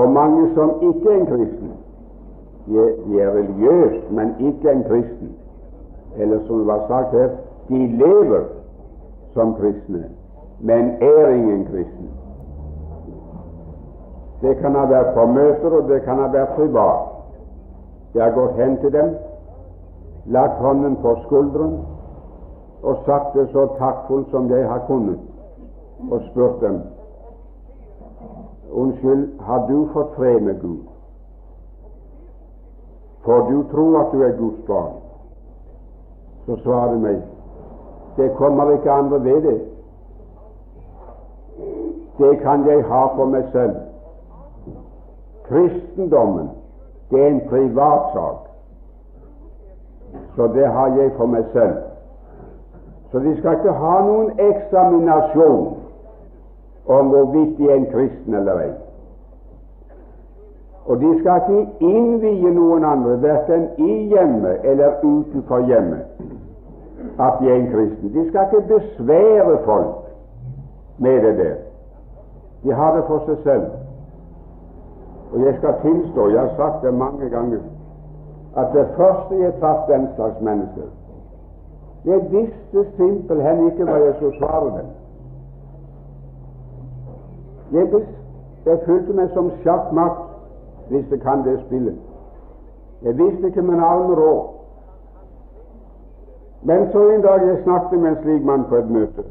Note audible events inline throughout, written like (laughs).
Og mange som ikke er en kristen, de, er religiøse, men ikke en kristen. Eller som det var sagt her, de lever som kristne, men er ingen kristen. Det kan ha vært på møter, og det kan ha vært privat. Jeg har gått hen til dem, lagt hånden på skulderen og sagt det så taktfullt som jeg har kunnet, og spurt dem Unnskyld, har du fått fred med Gud? For du tror at du er Guds barn? Så svarer de meg det kommer ikke andre ved det. Det kan jeg ha for meg selv. Kristendommen, det er en privatsak. Så det har jeg for meg selv. Så de skal ikke ha noen eksaminasjon om hvorvidt de er en kristen eller ei. Og de skal ikke innvie noen andre, verken i hjemmet eller utenfor hjemmet, at de er en kristen. De skal ikke besvære folk med det der. De har det for seg selv. Og jeg skal tilstå, jeg har sagt det mange ganger, at det første jeg traff den slags mennesker Jeg visste simpelthen ikke hva jeg skulle svare dem. Jeg, jeg følte meg som sjakkmatt hvis jeg kan det spillet. Jeg visste ikke min arme råd. Men så en dag jeg snakket med en slik mann på et møte,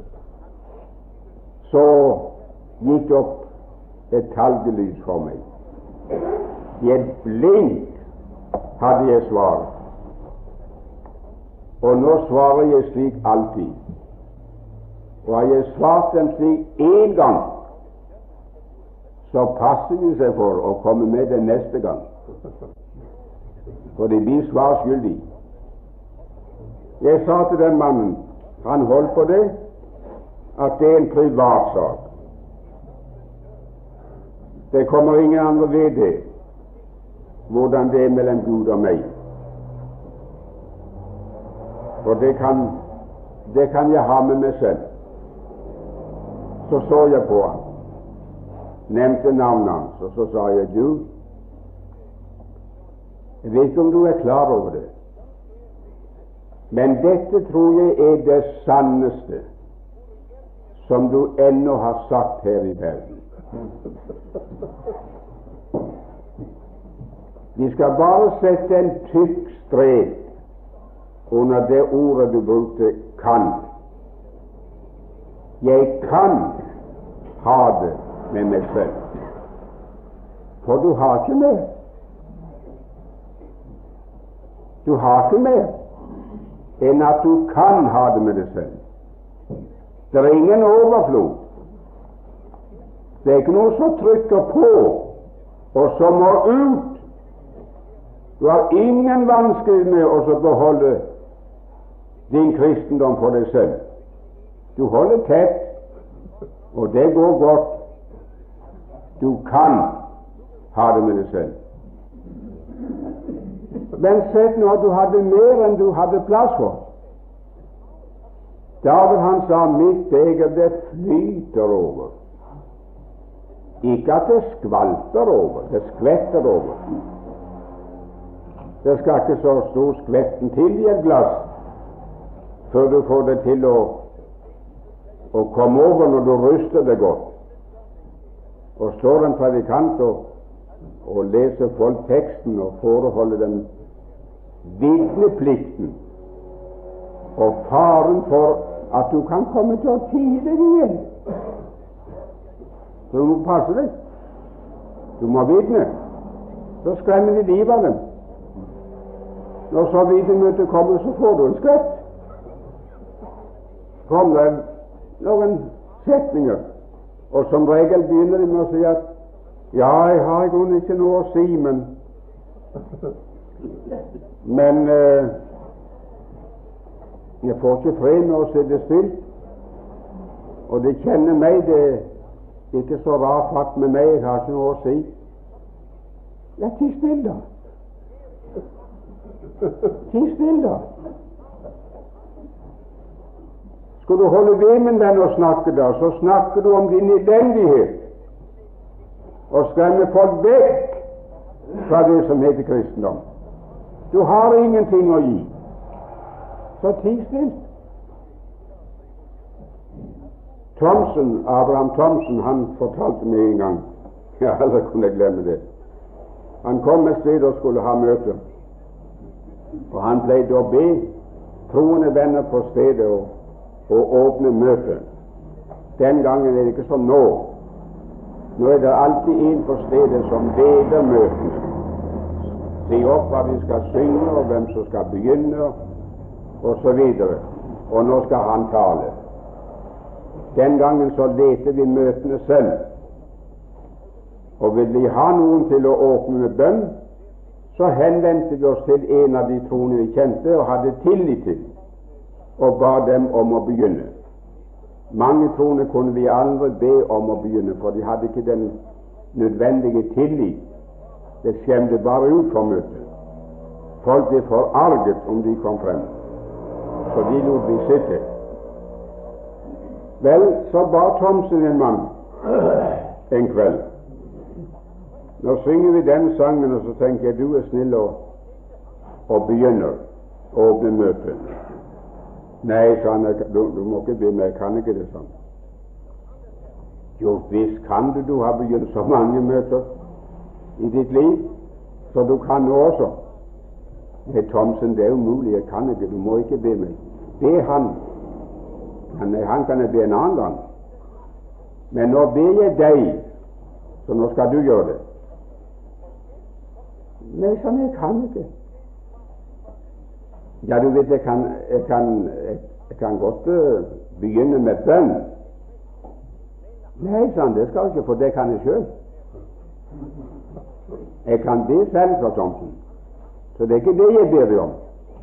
så gikk opp et talgelys for meg. I et blink hadde jeg svaret. Og nå svarer jeg slik alltid. Og har jeg svart dem slik én gang, så passer de seg for å komme med den neste gang. For de blir svar skyldig. Jeg sa til den mannen han holdt på det, at det er en privatsak. Det kommer ingen andre ved det, hvordan det er mellom Gud og meg. For det kan, det kan jeg ha med meg selv. Så så jeg på ham, nevnte navnet hans, og så sa jeg du, jeg vet ikke om du er klar over det, men dette tror jeg er det sanneste som du ennå har sagt her i verden. Vi skal bare sette en tykk strek under det ordet du brukte 'kan'. Jeg kan ha det med meg selv. For du har ikke mer. Du har ikke mer enn at du kan ha det med deg selv. Det er ingen overflod. Det er ikke noe som trykker på, og som må ut. Du har ingen vansker med å beholde din kristendom for deg selv. Du holder tett, og det går godt. Du kan ha det med deg selv. Men sett nå at du hadde mer enn du hadde plass for. David han sa 'mitt eget, det flyter over'. Ikke at det skvalper over, det skvetter over. Det skal ikke så stor skvetten til i et glass før du får det til å, å komme over når du ruster det godt. Og står en predikant og, og leser folk teksten og foreholder dem vitneplikten og faren for at du kan komme til å tie deg igjen. Så du må passe deg. Du må vitne. Så skremmer de livet av dem. Når så vitnemøtet kommer, så får du en skvett. Kom det noen setninger, og som regel begynner de med å si at ja, jeg har i grunnen ikke noe å si, men men eh, jeg får ikke fred med å sitte stille. Og det kjenner meg, det er ikke så rar fatt med meg, jeg har ikke noe å si. Ja, ti stille, da. Ti stille, da. Skal du holde ved med den og snakke, da, så snakker du om din elendighet. og skremme folk vekk fra det som heter kristendom. Du har ingenting å gi. Så ti still. Thomsen, Abraham Thomsen han fortalte meg en gang (laughs) Ja, aldri kunne glemme det. Han kom et sted og skulle ha møte. Og han pleide å be troende venner på stedet og, og åpne møtet. Den gangen er det ikke som nå. Nå er det alltid en på stedet som leder møtene. Sier opp hva vi skal synge, og hvem som skal begynne, og så. Og nå skal han tale. Den gangen så leter vi møtene selv. Og vil vi ha noen til å åpne med bønn, så henvendte vi oss til en av de troende vi kjente og hadde tillit til, og ba dem om å begynne. Mange troende kunne vi aldri be om å begynne, for de hadde ikke den nødvendige tillit. Det skjemte bare ut for møtet. Folk ble forarget om de kom frem, så de lot vi sitte. Vel, så ba Thomsen en mann en kveld. Nå synger vi den sangen, og så tenker jeg du er snill og, og begynner å åpne møtet. Nei, sa han, du, du må ikke be meg, jeg kan ikke det sånn. Jo visst kan du, du har begynt så mange møter i ditt liv, så du kan nå også. Nei, Thomsen, det er umulig, jeg kan ikke, du må ikke be meg. Be han. Nei, han kan jeg be en annen gang. Men nå ber jeg deg, så nå skal du gjøre det. Nei, sånn, jeg kan ikke. Ja, du vet, jeg kan, jeg kan, jeg kan godt uh, begynne med bønn. Nei, sann, det skal jeg ikke, for det kan jeg sjøl. Jeg kan be selv, sa Thomsen. Så det er ikke det jeg ber deg om.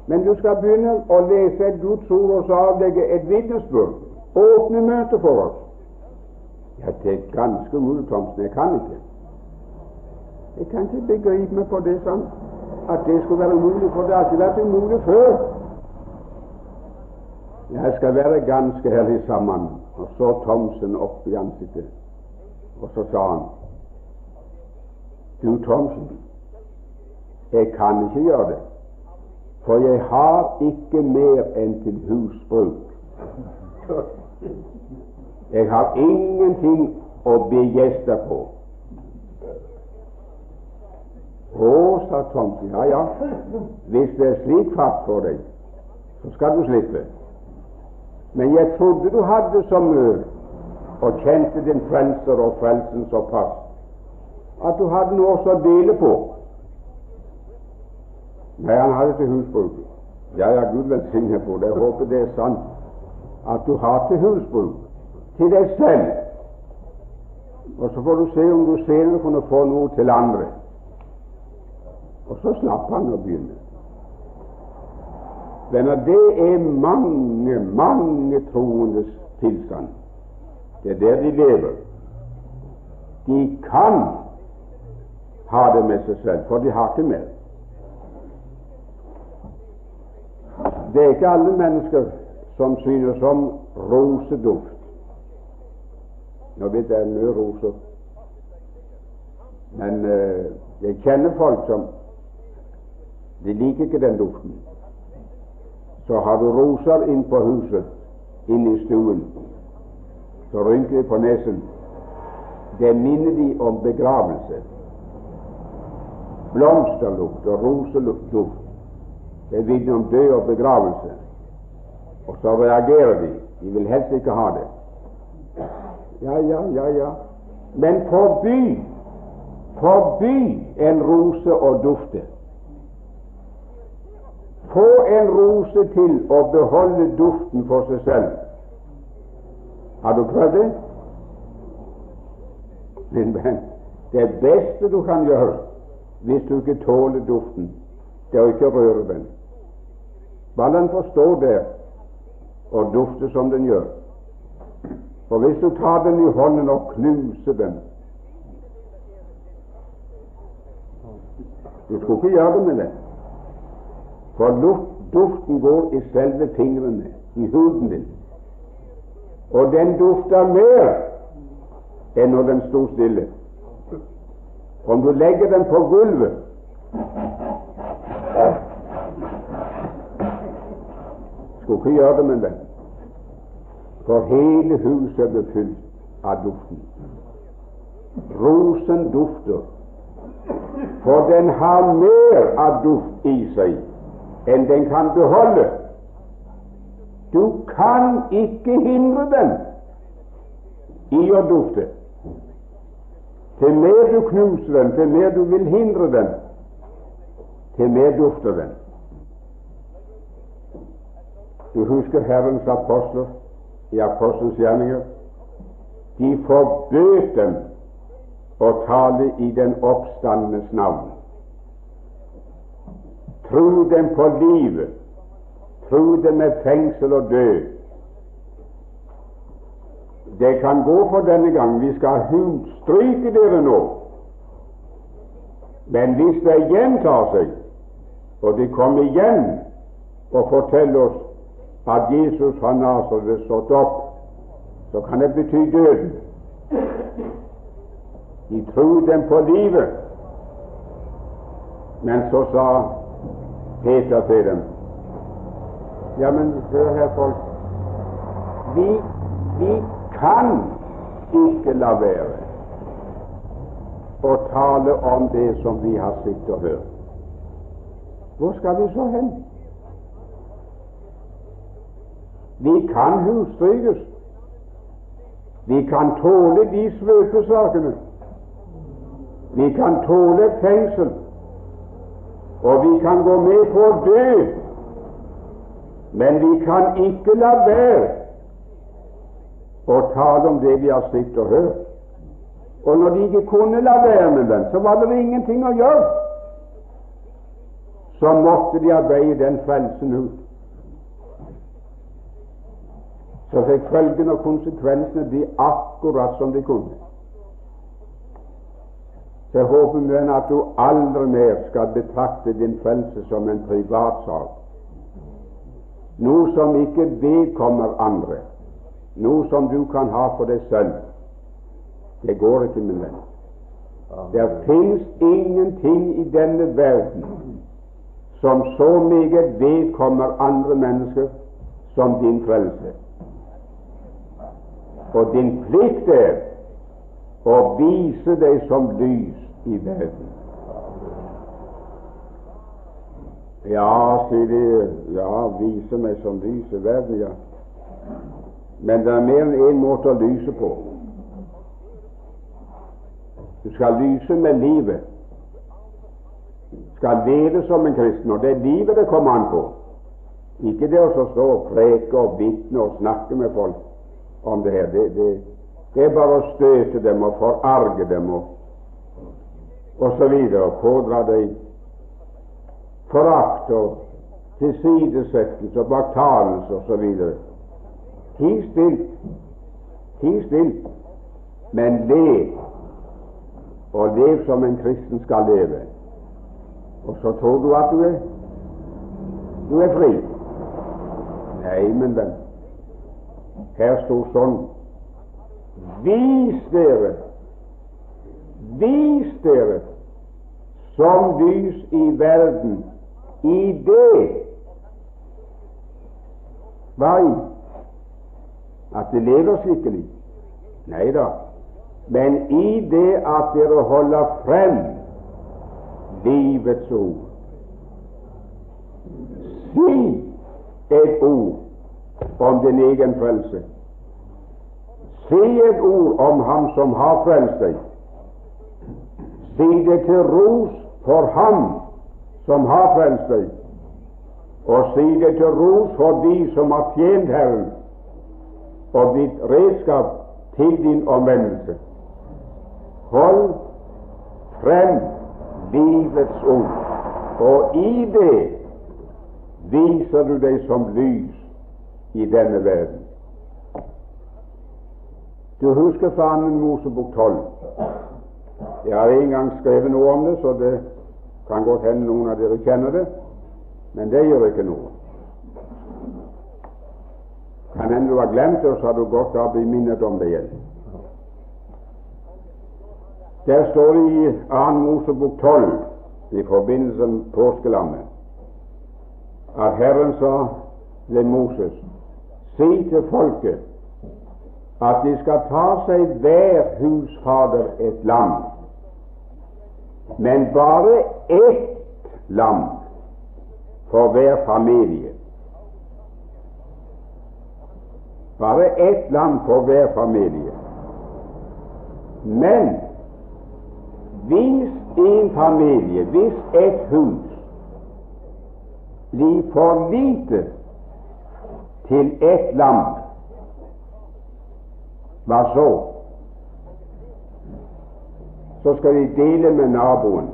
Men du skal begynne å lese et Guds ord og så avlegge et vitnesbyrd. Åpne møtet for oss. Ja, det er ganske mulig, Thomsen. Jeg kan ikke. Jeg kan ikke begripe meg på det sånn at det skulle være umulig, for det har ikke vært umulig før. Jeg skal være ganske ærlig sammen. Og så Thomsen opp i ansiktet, og så sa han Du, Thomsen, jeg kan ikke gjøre det, for jeg har ikke mer enn til husbruk. Jeg har ingenting å be gjester på. Å, sa Thomsen, ja ja, hvis det er slik fart for deg, så skal du slippe. Men jeg trodde du hadde så mye og kjente din frelser og frelsen såpass at du hadde noe å dele på. Nei, han hadde til husbruk. Ja, ja, Gud velsigne på det. Jeg håper det er sant at du har til husbruk til deg selv. Og så får du se om du senere kunne få noe til andre. Og så slapp han å begynne. Venner, det er mange, mange troendes tilstand. Det er der de lever. De kan ha det med seg selv, for de har ikke mer. Det er ikke alle mennesker som synes om roseduft. Nå vet jeg mye roser, men uh, jeg kjenner folk som de liker ikke den duften. Så har du roser inn på huset, inn i stuen, så rynker de på nesen. Det minner de om begravelse. Blomsterlukt og roselukt. Det vitner om død og begravelse. Og så reagerer de. De vil helst ikke ha det. Ja, ja, ja, ja. Men forby, forby en rose å dufte. Få en rose til å beholde duften for seg selv. Har du prøvd det? Min venn, det beste du kan gjøre hvis du ikke tåler duften, det er å ikke røre den. Bare den får stå der og dufte som den gjør. For hvis du tar den i hånden og knuser den Du skulle ikke gjøre det med den. For duften går i selve fingrene, i huden din. Og den dufter mer enn når den sto stille. Om du legger den på gulvet Skulle ikke gjøre det, men vel. For hele huset ble fylt av duften. Rosen dufter, for den har mer av duft i seg enn den kan beholde. Du kan ikke hindre den i å dufte. Til mer du knuser den, til mer du vil hindre den, til mer dufter den. Du husker Herrens apostler i apostelens gjerninger. De forbød dem å tale i den oppstandenes navn. Tro dem på livet, tro dem med fengsel og død. Det kan gå for denne gang. Vi skal hundstryke dere nå. Men hvis det gjentar seg, og de kommer igjen og forteller oss at Jesus har Nasaret stått opp, så kan det bety døden. De tror dem på livet. Men så sa Peter til dem Ja, men hør her, folk. Vi, vi kan ikke la være å tale om det som vi har sett og hørt. Hvor skal vi så hen? Vi kan husstrykes. Vi kan tåle de svøpesakene. Vi kan tåle fengsel. Og vi kan gå med på å dø. Men vi kan ikke la være og tale om det vi har sett og hørt. Og når de ikke kunne la være med den, så var det ingenting å gjøre. Så måtte de arbeide den frelsen ut. Så fikk følgene og konsekvensene de akkurat som de kunne. Så jeg håper men at du aldri mer skal betrakte din frelse som en privatsak, noe som ikke vedkommer andre noe som du kan ha for deg selv. Det går ikke, min venn. Det fins ingenting i denne verden som så meget vedkommer andre mennesker som din frelse. Og din plikt er å vise deg som lys i verden. Ja, sier de, ja, vise meg som lys i verden, ja. Men det er mer enn én måte å lyse på. Du skal lyse med livet. Du skal leve som en kristen, og det er livet det kommer an på. Ikke det å stå og preke og vitne og snakke med folk om det her. Det, det, det er bare å støte dem og forarge dem og, og så videre, pådra deg forakt og tilsidesettelse og baktalelse videre. Ti stilt, ti stilt, men lev, og lev som en kristen skal leve. Og så tror du at du er du er fri. Nei, men venn, her sto sånn Vis dere, vis dere som lys i verden i det Hva i? at det lever skikkelig. Nei da. Men i det at dere holder frem livets ord Si et ord om din egen frelse. Si et ord om Ham som har frelst deg. Si det til ros for Ham som har frelst deg, og si det til ros for de som har tjent Herren og blitt redskap til din omvendelse. Hold frem livets ord, og i det viser du deg som lys i denne verden. Du husker fra annen Mosebok 12. Jeg har en gang skrevet noe om det, så det kan godt hende noen av dere kjenner det, men det gjør ikke noe. Kan hende du har glemt det, og så har du godt av å bli minnet om det igjen. Der står det i 2. Mosebok 12 i forbindelse med påskelammet at Herren sa ved Moses si til folket at de skal ta seg hver husfader et lam, men bare ett lam for hver familie. Bare ett lam for hver familie. Men hvis en familie, hvis et hus blir for lite til ett lam, hva så? Så skal de dele med naboen.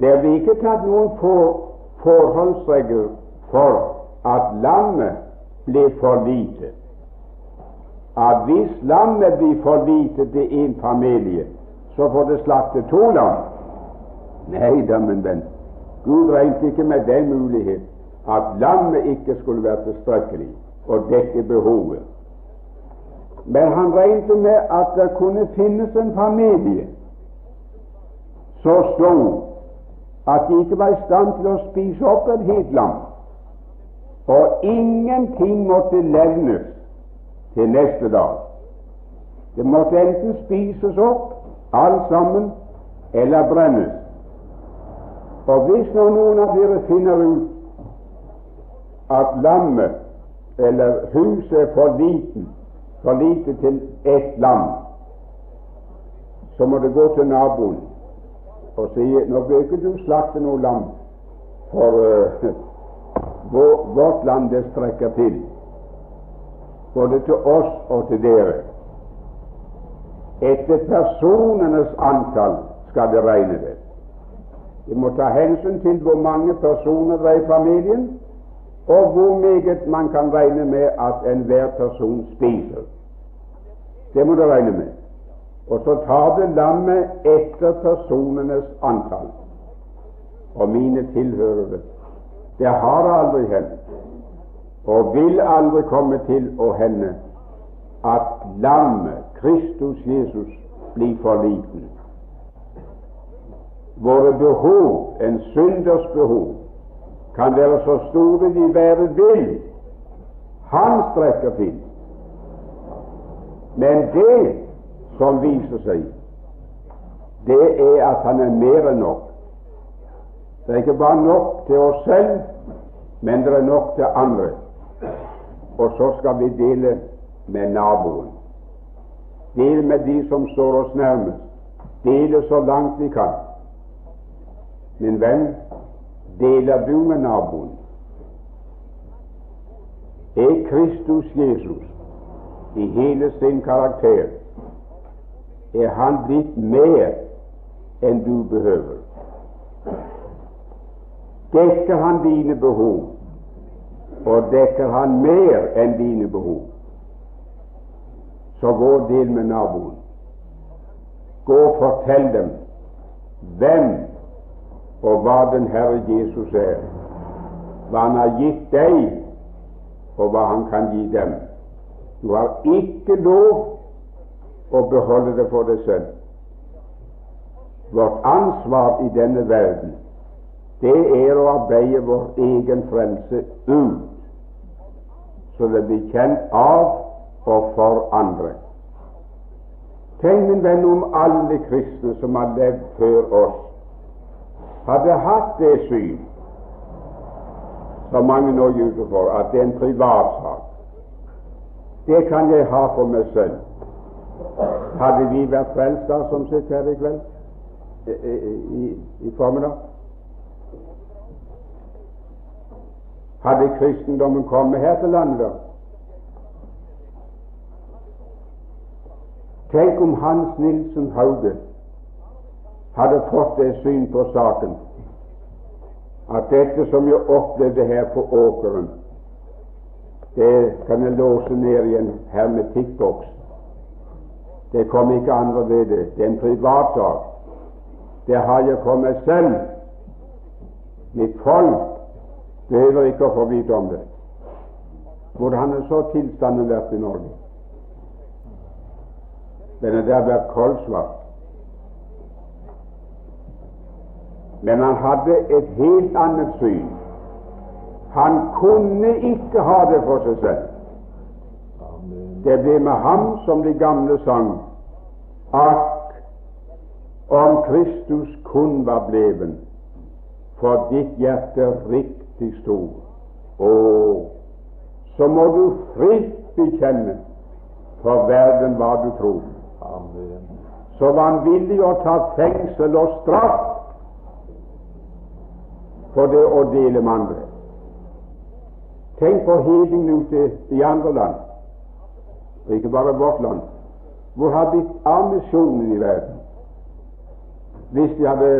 Det blir ikke tatt noen for, forholdsregel for at landet blir for lite. At hvis landet blir for lite til en familie, så får det slakte to lam. Nei da, min venn, Gud regnet ikke med den mulighet at lammet ikke skulle være tilstrekkelig og dekke behovet. Men han regnet med at det kunne finnes en familie så stor at de ikke var i stand til å spise opp et helt lam, og ingenting måtte levnes til neste dag. Det måtte enten spises opp alt sammen eller brennes. Og hvis noen av dere finner ut at lammet eller huset for liten, for lite til ett land, så må det gå til naboen og si nå bør ikke du slakte noe lam, for uh, vårt land det strekker til, både til oss og til dere. Etter personenes antall skal det regne det. Vi må ta hensyn til hvor mange personer det er i familien, og hvor meget man kan regne med at enhver person spiser. Det må du regne med. Og så tar det lammet etter personenes antall. Og mine tilhørere det har aldri hendt, og vil aldri komme til å hende, at lammet, Kristus Jesus, blir for liten. Våre behov, en synders behov, kan være så store de være vil. Han strekker til. Men det som viser seg, det er at han er mer enn nok. Det er ikke bare nok til oss selv, men det er nok til andre. Og så skal vi dele med naboen. Dele med de som står oss nærmest. Dele så langt vi kan. Min venn, deler du med naboen? Er Kristus Jesus i hele sin karakter er han blitt mer enn du behøver? Dekker han dine behov, og dekker han mer enn dine behov, så gå og del med naboen. Gå og fortell dem hvem og hva den Herre Jesus er, hva Han har gitt deg, og hva Han kan gi dem. Du har ikke lov å beholde det for deg selv. Vårt ansvar i denne verden, det er å arbeide vår egen frelse ut, så det blir kjent av og for andre. Tenk, min venn, om alle kristne som har levd før oss, hadde hatt det syn som mange nå gir uttrykk for, at det er en privatsak. Det kan jeg ha for meg selv. Hadde vi vært frelst da som sitter her i kveld, i, i, i formiddag? Hadde kristendommen kommet her til landet da? Tenk om Hans Nilsen Hauge hadde fått det syn på saken at dette som jeg opplevde her på åkeren, det kan jeg låse ned i en hermetikkboks. Det kom ikke andre ved det. Det er en privatsak. Det har jeg for meg selv. Mitt folk behøver ikke å få vite om det. Hvordan har så tilstanden vært i Norge? Den har der vært koldsvart. Men han hadde et helt annet syn. Han kunne ikke ha det for seg selv. Det ble med ham som de gamle sang, at om Kristus kun var bleven for ditt hjerte riktig stor. Å, så må du fritt bekjenne for verden hva du tror. Så var han villig å ta fengsel og straff for det å dele med andre. Tenk på hedningene ute i andre land, og ikke bare vårt land. Hvor har blitt av misjonen i verden? Hvis de hadde,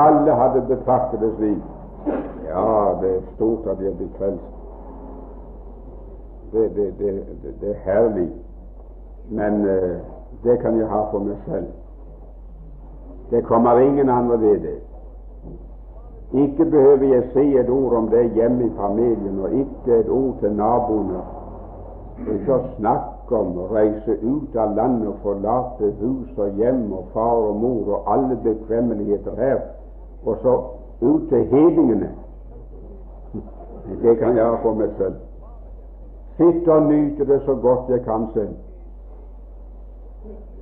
alle hadde betraktet det slik Ja, det er stort at de er blitt frelst. Det, det, det, det, er herlig. Men uh, det kan jeg ha for meg selv. Det kommer ingen andre ved det. Ikke behøver jeg si et ord om det hjemme i familien, og ikke et ord til naboene. Ikke å snakke om å reise ut av landet og forlate hus og hjem og far og mor og alle bekvemmeligheter her, og så ut til hedningene. Det kan jeg ha for meg selv. Sitte og nyte det så godt jeg kan selv.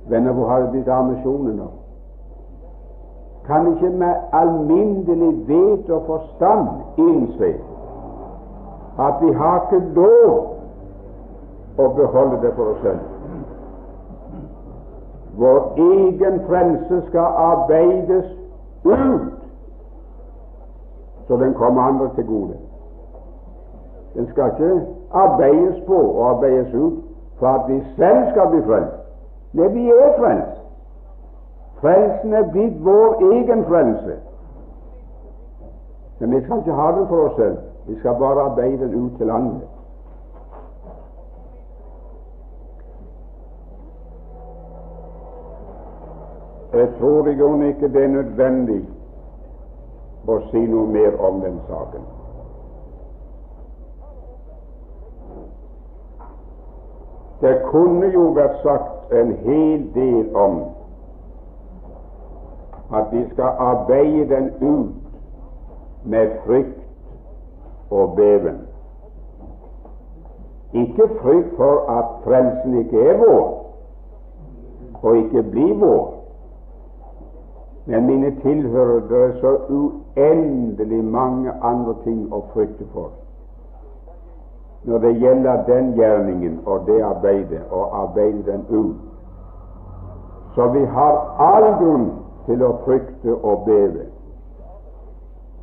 Venner, hvor har det blitt av misjonen nå? Kan ikke med alminnelig vet og forstand innse at vi har ikke lov å beholde det for oss selv. Vår egen frelse skal arbeides ut, så den kommer andre til gode. Den skal ikke arbeides på og arbeides ut for at vi selv skal bli frelst. Nei, vi er frelst. Frelsen er blitt vår egen frelse. Men vi skal ikke ha den for oss selv. Vi skal bare arbeide den ut til andre. Jeg tror i grunnen ikke det er nødvendig å si noe mer om den saken. Det kunne jo vært sagt en hel del om at vi skal arbeide den ut med frykt og beven. Ikke frykt for at frelsen ikke er vår, og ikke blir vår. Men mine tilhørere, det er så uendelig mange andre ting å frykte for når det gjelder den gjerningen og det arbeidet, og arbeide den ut. Så vi har all grunn til å frykte og beve.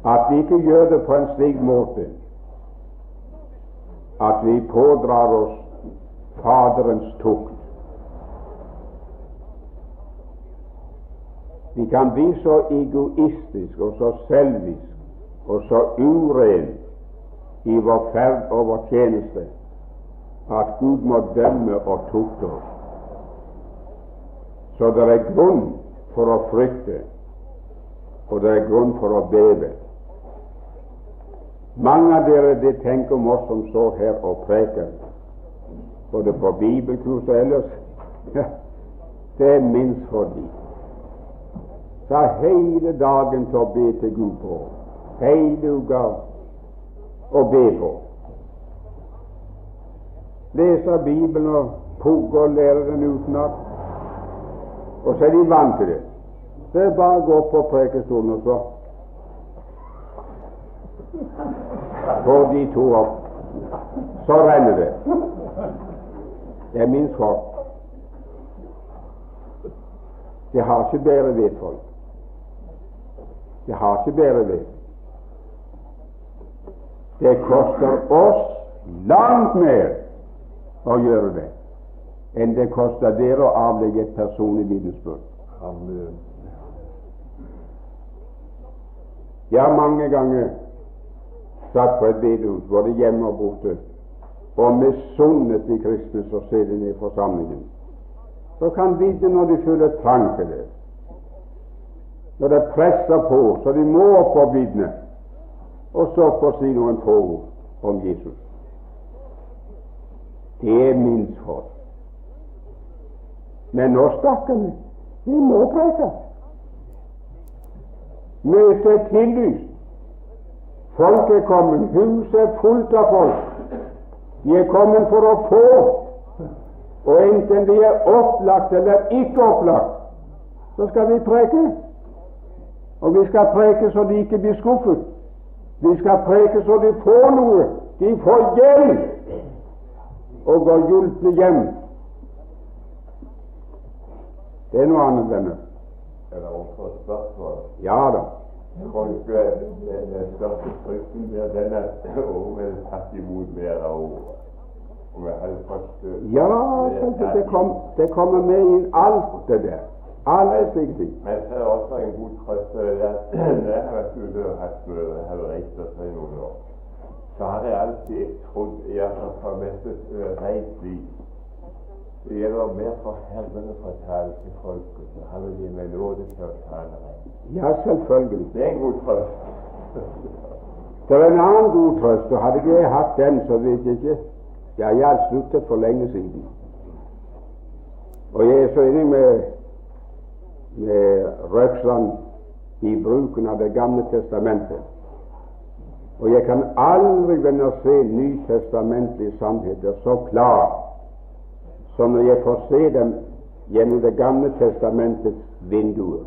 At vi ikke gjør det på en slik måte at vi pådrar oss Faderens tukt. Vi kan bli så egoistisk og så selvisk og så uren i vår ferd og vår tjeneste at Gud må dømme og tukte oss. Så det er grunn for å frykte, og det er grunn for å beve. Mange av dere de tenker om oss som står her og preker, både på bibelkurs og ellers. Det er minst for dem. Ta hele dagen til å be til Gud på, hele uka å be på. Leser Bibelen og pugge og lærer den utenat. Og så er de vant til det. Så er det bare å gå på prekestolen, og så får de to opp. Så renner det. Det er min skott. Det har ikke bedre ved folk. Det har ikke bedre ved. Det koster oss langt mer å gjøre det enn det koster dere å avlegge et personlig vitnesbyrd. Jeg har mange ganger satt på et bedehus, både hjemme og borte, og misunnet de kristne som sitter i forsamlingen. Så kan vite når de føler trang til det, når det presser på så de må opp og vitne og så få si noen få ord om Jesus. Det er min for. Men nå, stakkar, vi må preke. Møtet er tillyst. Folk er kommet. Huset er fullt av folk. De er kommet for å få. Og enten de er opplagt eller ikke opplagt, så skal vi preke. Og vi skal preke så de ikke blir skuffet. Vi skal preke så de får noe. De får hjelp og går hjulpne hjem. Det er noe annet, venner. Er også et spørsmål? Ja da. Kanskje den største frykten blir den at unge er tatt imot mer av ordet. Og Ja, det, kom, det kommer med inn alt det der. Alle slike ting. Men så er det også en god trøst i det at (clears throat) når jeg har vært ute og hatt møte her ved Reitstad i noen år, så har jeg alltid trodd, iallfall fra dette reit Det gjelder mer for Herren å fortelle til folket, så han vil gi meg nåde til å tale rett. Ja, selvfølgelig. Det er en god trøst. Det er en annen god trøst, og hadde ikke jeg hatt den, så vet jeg ikke Ja, jeg hadde sluttet for lenge siden. Og jeg er så enig med, med Røksland i bruken av Det gamle testamentet. Og jeg kan aldri venne å se nytestamentlige sannheter så klart som når jeg får se dem gjennom Det gamle testamentets vinduer.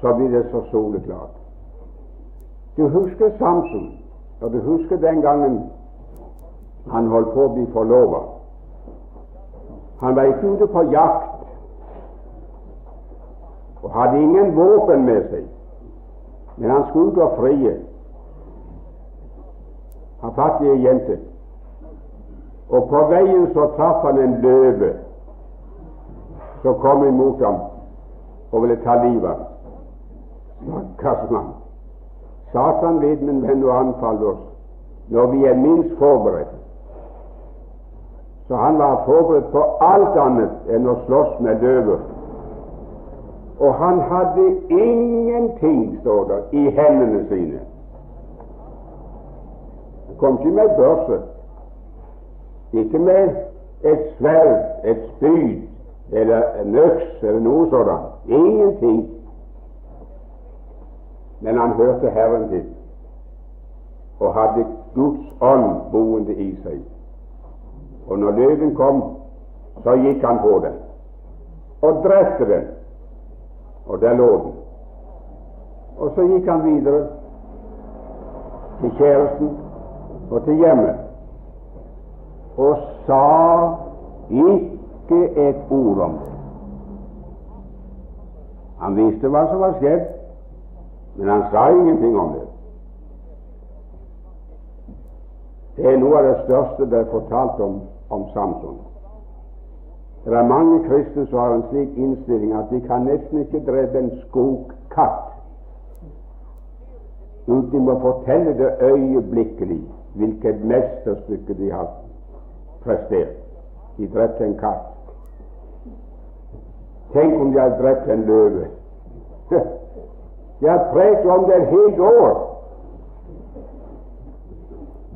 Så blir det så soleklart. Du husker Samson, og du husker den gangen han holdt på å bli forlova. Han var ikke ute på jakt og hadde ingen våpen med seg, men han skulle og frie. Han fattig ei jente, og på veien så traff han en løve som kom imot ham og ville ta livet av ham. Stakkars. Satan vet, min venn, å anfalle oss når vi er minst forberedt. Så han var forberedt på alt annet enn å slåss med løver. Og han hadde ingenting, står det, i hendene sine. Han kom ikke med børse, ikke med et sverd, et spyd eller en øks eller noe sånt. Ingenting. Men han hørte Herren til og hadde Guds ånd boende i seg. Og når løven kom, så gikk han på den og drepte den. Og der lå den. Og så gikk han videre til kjæresten og til hjemmet og sa ikke et ord om det. Han visste hva som var skjedd, men han sa ingenting om det. Det er noe av det største det er fortalt om, om Samson. Det er mange kristne som har en slik innstilling at de kan nesten ikke drepe en skogkatt uten å fortelle det øyeblikkelig hvilket mesterstykke de har prestert. De drepte en katt. Tenk om de hadde drept en løve. De har prekt om det et helt år.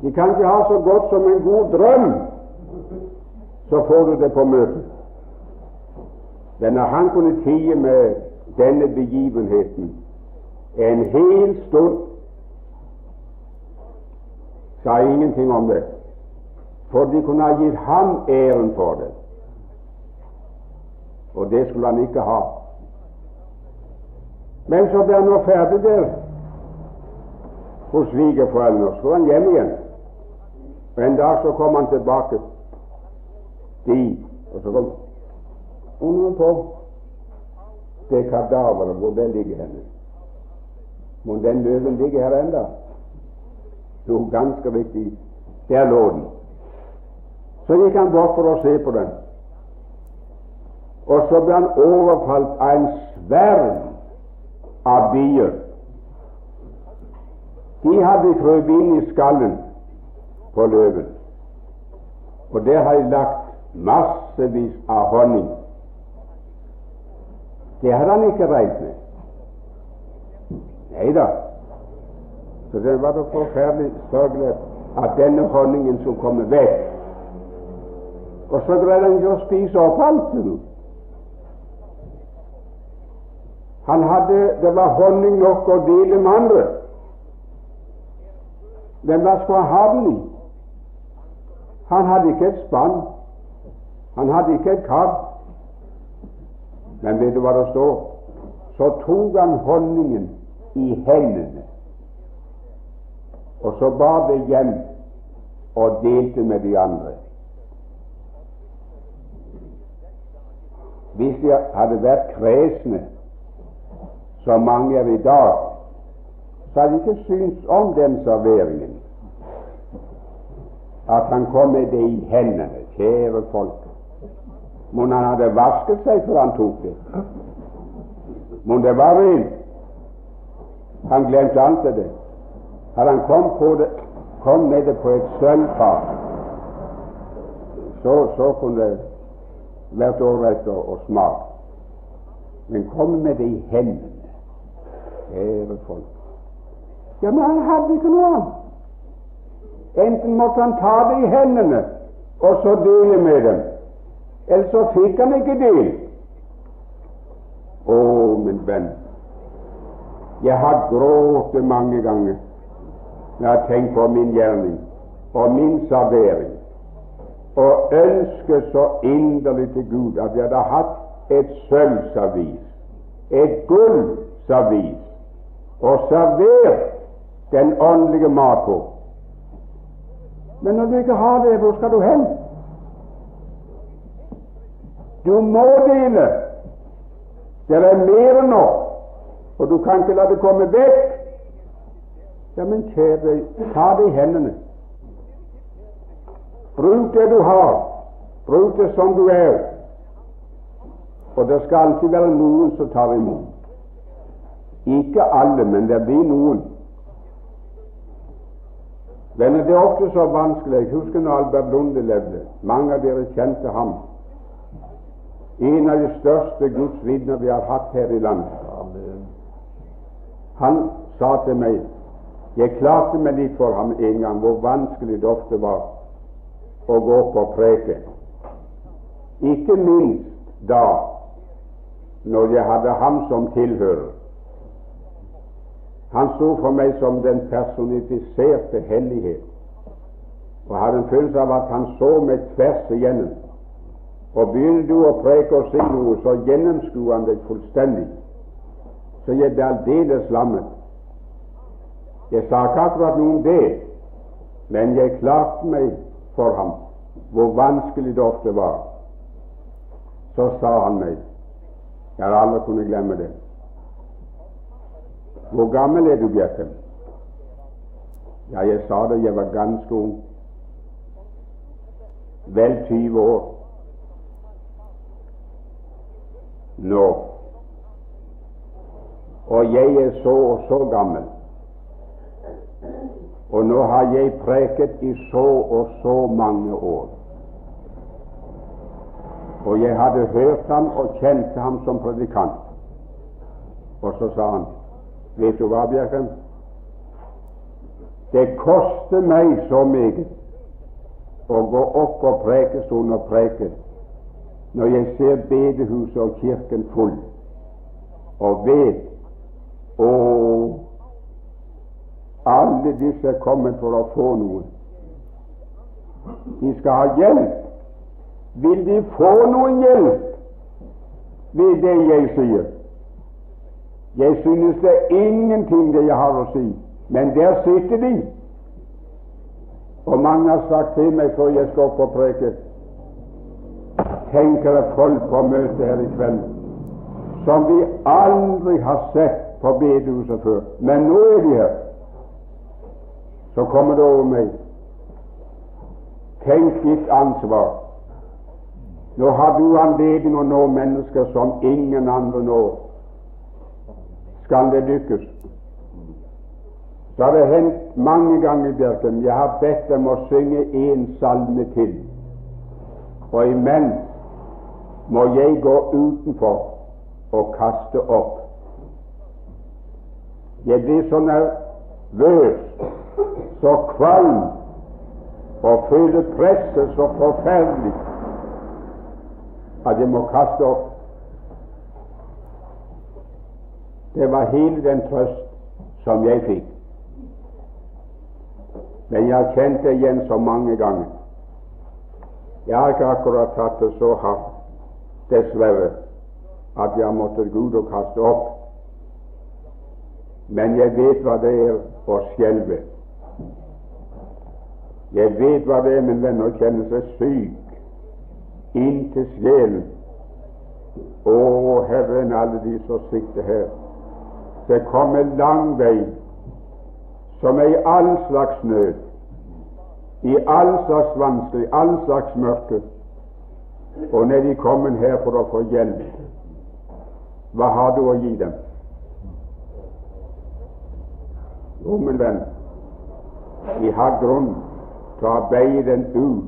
De kan ikke ha så godt som en god drøm, så får du det på møtet. Men når han kunne tie med denne begivenheten en hel stund, sa ingenting om det, for de kunne ha gitt ham æren for det. Og det skulle han ikke ha. Men så ble han nå ferdig der hos svigerforeldrene, så var han hjem igjen. Og En dag så kom han tilbake dit, og så kom ungen på det kadaveret hvor det ligger henne. Må den løven ligge her enda? Jo, ganske riktig. Der lå den. Så gikk han bort for å se på den. Og så ble han overfalt av en sverm av bier. De hadde krøpet inn i skallen på løven, og der har de lagt massevis av honning. Det hadde han ikke regnet med. Nei da. Så det var da forferdelig sørgelig at denne honningen skulle komme vekk. Og så greide han ikke å spise opp alt. Han hadde, Det var honning nok å dele med andre. Men hva skulle han ha den i? Han hadde ikke et spann. Han hadde ikke et kar. Men vet du hva det står? Så tok han honningen i hendene, og så bar det hjem og delte med de andre. Hvis de hadde vært kresne, som mange er i dag, så hadde de ikke syntes om den serveringen. At han kom med det i hendene. Kjære folk. Mon han hadde vasket seg før han tok det? Mon det var rent? Han glemte alt det. Hadde han kom, på det, kom med det på et sølvfat, så, så kunne det vært ålreit og å smake. Men kom med det i hendene. Kjære folk. Ja, men han hadde ikke noe annet. Enten måtte han ta det i hendene og så dele med dem, eller så fikk han ikke del. Å, min venn, jeg har grått mange ganger når jeg har på min gjerning og min servering, og ønsket så inderlig til Gud at jeg hadde hatt et sølvservis, et gullservis, og servert den åndelige mat på. Men når du ikke har det, hvor skal du hen? Du må dele. Det er mer enn nok, og du kan ikke la det komme vekk. Ja, men kjære, ta det i hendene. Bruk det du har. Bruk det som du er. Og det skal alltid være noen som tar imot. Ikke alle, men det blir noen. Men det er ofte så vanskelig. Jeg husker når Albert Lunde levde. Mange av dere kjente ham. En av de største Guds vitner vi har hatt her i landet. Han sa til meg Jeg klarte meg litt for ham en gang hvor vanskelig det ofte var å gå opp og preke. Ikke minst da når jeg hadde ham som tilhører. Han sto for meg som den personifiserte hellighet, og hadde en følelse av at han så meg tvers igjennom. Og begynner du å preke og si noe, så gjennomskuer han deg fullstendig. Så jeg ble aldeles lammet. Jeg sa ikke akkurat noe om det, men jeg klarte meg for ham, hvor vanskelig det ofte var. Så sa han meg Jeg har aldri kunnet glemme det. Hvor gammel er du, Bjerke? Ja, jeg sa det, jeg var ganske ung. Vel 20 år. Nå. Og jeg er så og så gammel. Og nå har jeg preket i så og så mange år. Og jeg hadde hørt ham og kjente ham som predikant. Og så sa han Vet du hva, Bjerken? Det koster meg så meget å gå opp på prekestolen og preke når jeg ser bedehuset og kirken full, og vet å, alle disse er kommet for å få noe. De skal ha hjelp. Vil de få noen hjelp ved det jeg sier? Jeg synes det er ingenting det jeg har å si, men der sitter de. Og mange har sagt til meg før jeg skal opp og preke Tenker det folk på møtet her i kveld som vi aldri har sett på bedehuset før, men nå er de her. Så kommer det over meg. Tenk ditt ansvar. Nå har du anledning å nå mennesker som ingen andre når skal det lykkes. Så har det hendt mange ganger, Bjerken, jeg har bedt dem å synge én salme til. Og imens må jeg gå utenfor og kaste opp. Jeg blir så nervøs, så kvalm, og føler presset så forferdelig at jeg må kaste opp. Det var hele den trøst som jeg fikk. Men jeg har kjent det igjen så mange ganger. Jeg har ikke akkurat tatt det så hardt, dessverre, at jeg har måttet gå og kaste opp. Men jeg vet hva det er å skjelve. Jeg vet hva det er, min venn, å kjenne seg syk inn til sjelen. Å, Herren, alle de som sitter her. Det kommer lang vei, som er i all slags nød, i all slags vanskelig, all slags mørke. Og når de kommer her for å få hjelp, hva har du å gi dem? Jo, min venn, vi har grunn til å arbeide den ut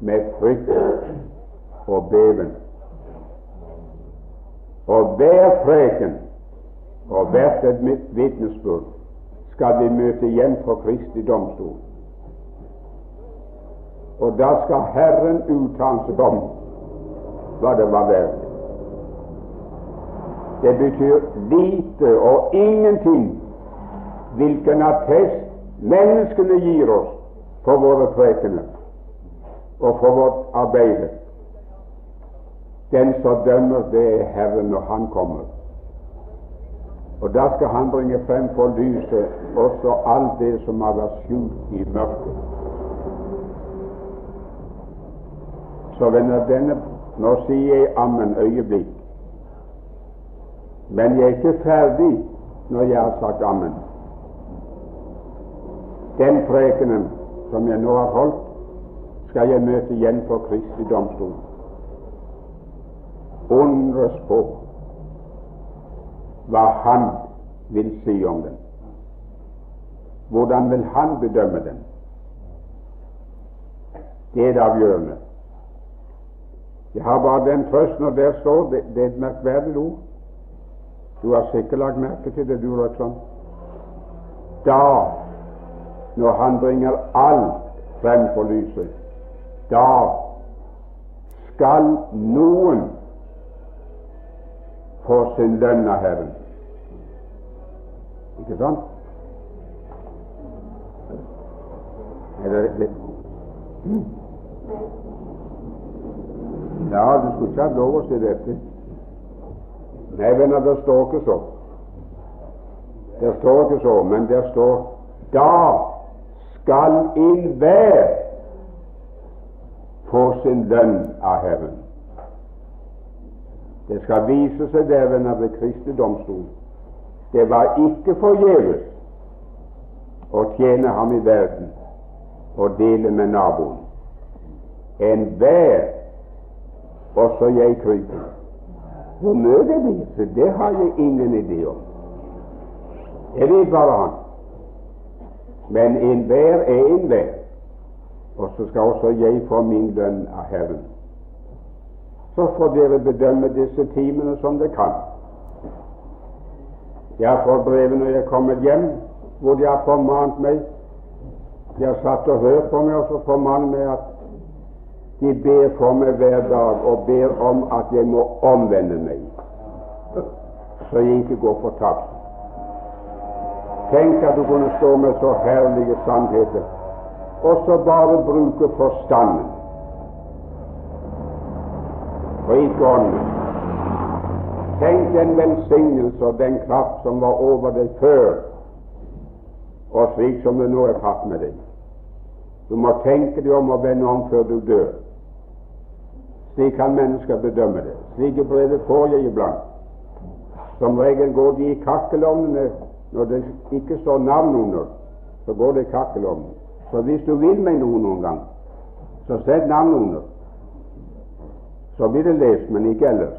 med frykt og beven. Og hver preken og hvert et vitnesbyrd skal vi møte igjen for Kristi domstol. Og da skal Herren uttale seg om hva det var verdt. Det betyr lite og ingenting hvilken attest menneskene gir oss for våre prekener og for vårt arbeid. Den som dømmer, det er Herren når Han kommer. Og da skal Han bringe frem for lyset også alt det som har vært skjult i mørket. Så venner, denne Nå sier jeg ammen øyeblikk, men jeg er ikke ferdig når jeg har sagt ammen. Den prekenen som jeg nå har holdt, skal jeg møte igjen for Kristi domstol. Undres på hva Han vil si om den. Hvordan vil Han bedømme den? Det er det avgjørende. Jeg har bare den trøst når der står det, det er et merkverdig ord. Du har sikkert lagt merke til det, du, Røksson. Da når Han bringer alt frem for lyset, da skal noen få sin lønn av Herren. Ikke sant? Er det riktig? Ja, du skulle ikke hatt lov å si dette. Nei, venner, det står ikke så. Det står ikke så, men det står da skal enhver få sin lønn av Herren. Det skal vise seg der ved Kristi domstol. Det var ikke forgjeves å tjene ham i verden og dele med naboen. Enhver, også jeg kryper. Hvor mye det blir, det har jeg ingen idé om. Jeg vet bare han. Men enhver er enhver, og så skal også jeg få min lønn av Herren. Så får dere bedømme disse timene som dere kan. Jeg får brevet når jeg kommer hjem, hvor de har formant meg. De har satt og hørt på meg, og så formant meg at de ber for meg hver dag og ber om at jeg må omvende meg, så jeg ikke går fortapt. Tenk at du kunne stå med så herlige sannheter, og så bare bruke forstanden og ikke ånden. Tenk den velsignelse og den kraft som var over deg før, og slik som det nå er tatt med deg. Du må tenke deg om og vende om før du dør. Slik kan mennesker bedømme det. Slike brev får jeg iblant. Som regel går de i kakkelovnene når det ikke står navn under, så går det i om. Så hvis du vil meg noe noen gang, så sett navn under. Så blir det lest, men ikke ellers.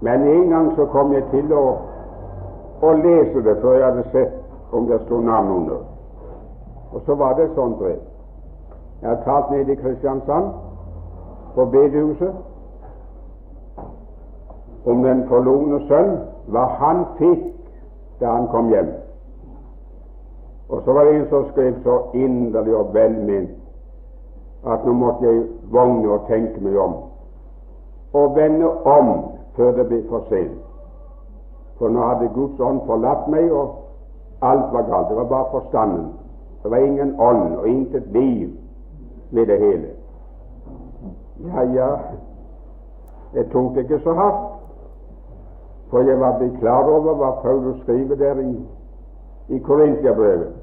Men en gang så kom jeg til å, å lese det før jeg hadde sett om det sto navn under. Og så var det et sånt brev. Jeg har talt nede i Kristiansand, på bedehuset om den forlorne sønn, hva han fikk da han kom hjem. Og så var det en som skrev så inderlig og velment at nå måtte jeg vogne og tenke meg om, og vende om før det ble for sent. For nå hadde Guds ånd forlatt meg, og alt var galt. Det var bare forstanden. Det var ingen ånd og intet liv ved det hele. Ja, ja, jeg tok det ikke så hardt, for jeg var blitt klar over hva Paulus skriver der i, i Korintiabrevet.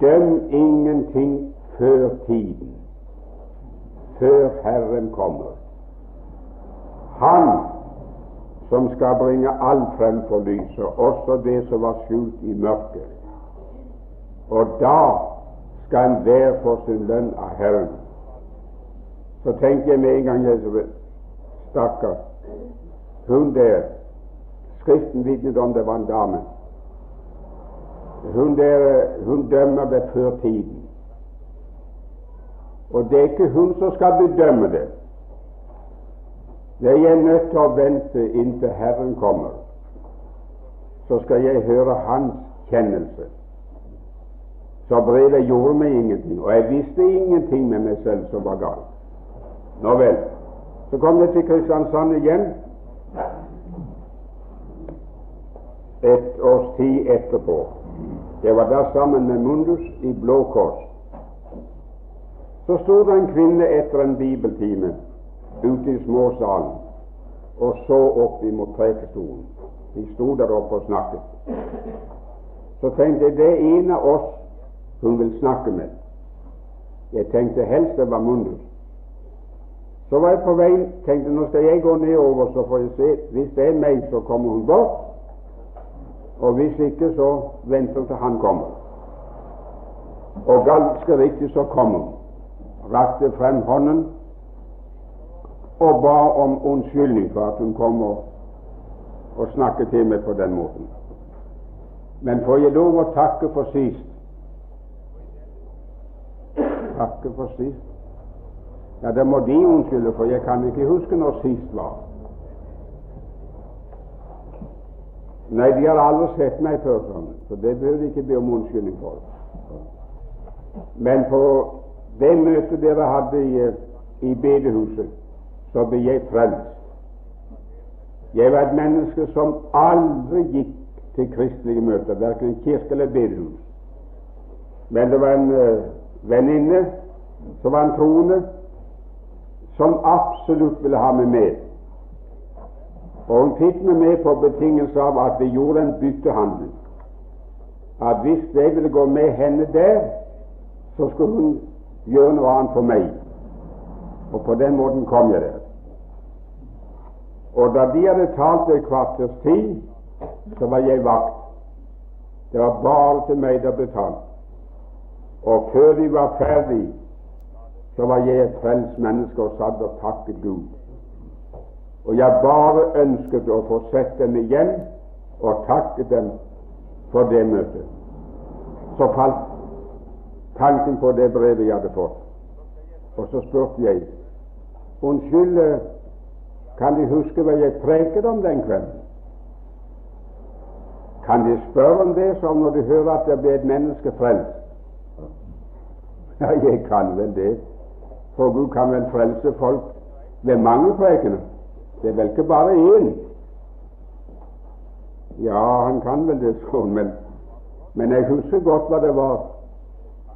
Døm ingenting før tiden, før Herren kommer. Han som skal bringe alt frem for lyset, også det som var skjult i mørket. Og da skal en være for sin lønn av Herren. Så tenker jeg med en gang jeg Stakkar, hun der Skriften vitnet om det var en dame. Hun, der, hun dømmer det før tiden. Og det er ikke hun som skal bedømme det. Jeg er nødt til å vente inntil Herren kommer. Så skal jeg høre Hans kjennelse. Så brevet gjorde meg ingenting, og jeg visste ingenting med meg selv som var galt. Nå vel. Så kom jeg til Kristiansand igjen et års tid etterpå. Det var da sammen med Mundus i Blå Kors. Så sto det en kvinne etter en bibeltime ute i småsalen og så opp imot prekestolen. Vi sto der oppe og snakket. Så tenkte jeg det er en av oss hun vil snakke med. Jeg tenkte helst det var Mundus. Så var jeg på vei, tenkte nå skal jeg gå nedover, så får jeg se. Hvis det er meg, så kommer hun bort. Og hvis ikke, så venter til han kommer. Og ganske riktig så kom hun. Rakte frem hånden og ba om unnskyldning for at hun kom og, og snakket til meg på den måten. Men får jeg lov å takke for sist? Takke for sist? Ja, det må De unnskylde, for jeg kan ikke huske når sist var. Nei, de har aldri sett meg før sånn, så det bør de ikke be om unnskyldning for. Men på det møtet dere hadde i, i bedehuset, så ble jeg frelst. Jeg var et menneske som aldri gikk til kristelige møter, verken kirke eller bedehus. Men det var en uh, venninne som var en troende, som absolutt ville ha meg med. Og hun fikk meg med på betingelse av at vi gjorde en byttehandel. At hvis jeg ville gå med henne der, så skulle hun gjøre noe annet for meg. Og på den måten kom jeg der. Og da de hadde talt et kvarters tid, så var jeg vakt. Det var bare til meg det ble talt. Og før de var ferdig, så var jeg et frelst menneske og satt og takket Gud og jeg bare ønsket å få sett dem igjen og takke dem for det møtet. Så falt tanken på det brevet jeg hadde fått, og så spurte jeg Unnskyld, kan De huske hva jeg preket om den kvelden? Kan De spørre om det som når De hører at det ble et menneske frelst? Ja, jeg kan vel det, for Gud kan vel frelse folk ved mange prekener. Det er vel ikke bare én? Ja, han kan vel det sånn, men, men jeg husker godt hva det var.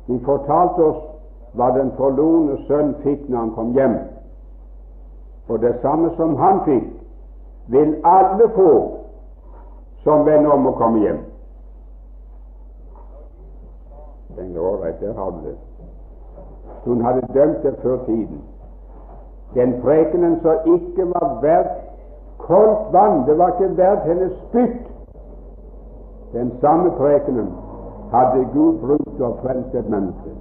De fortalte oss hva den forlorne sønn fikk når han kom hjem. Og det samme som han fikk, vil alle få som vender om å komme hjem. Den ålreit, der har du det. Hun hadde dømt det før tiden. Den prekenen som ikke var verdt koldt vann, det var ikke verdt hennes spytt. Den samme prekenen hadde Gud brukt til å et menneske.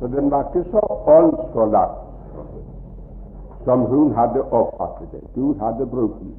Så den var ikke så åndsforlatt som hun hadde oppfattet det. Gud hadde brukt den.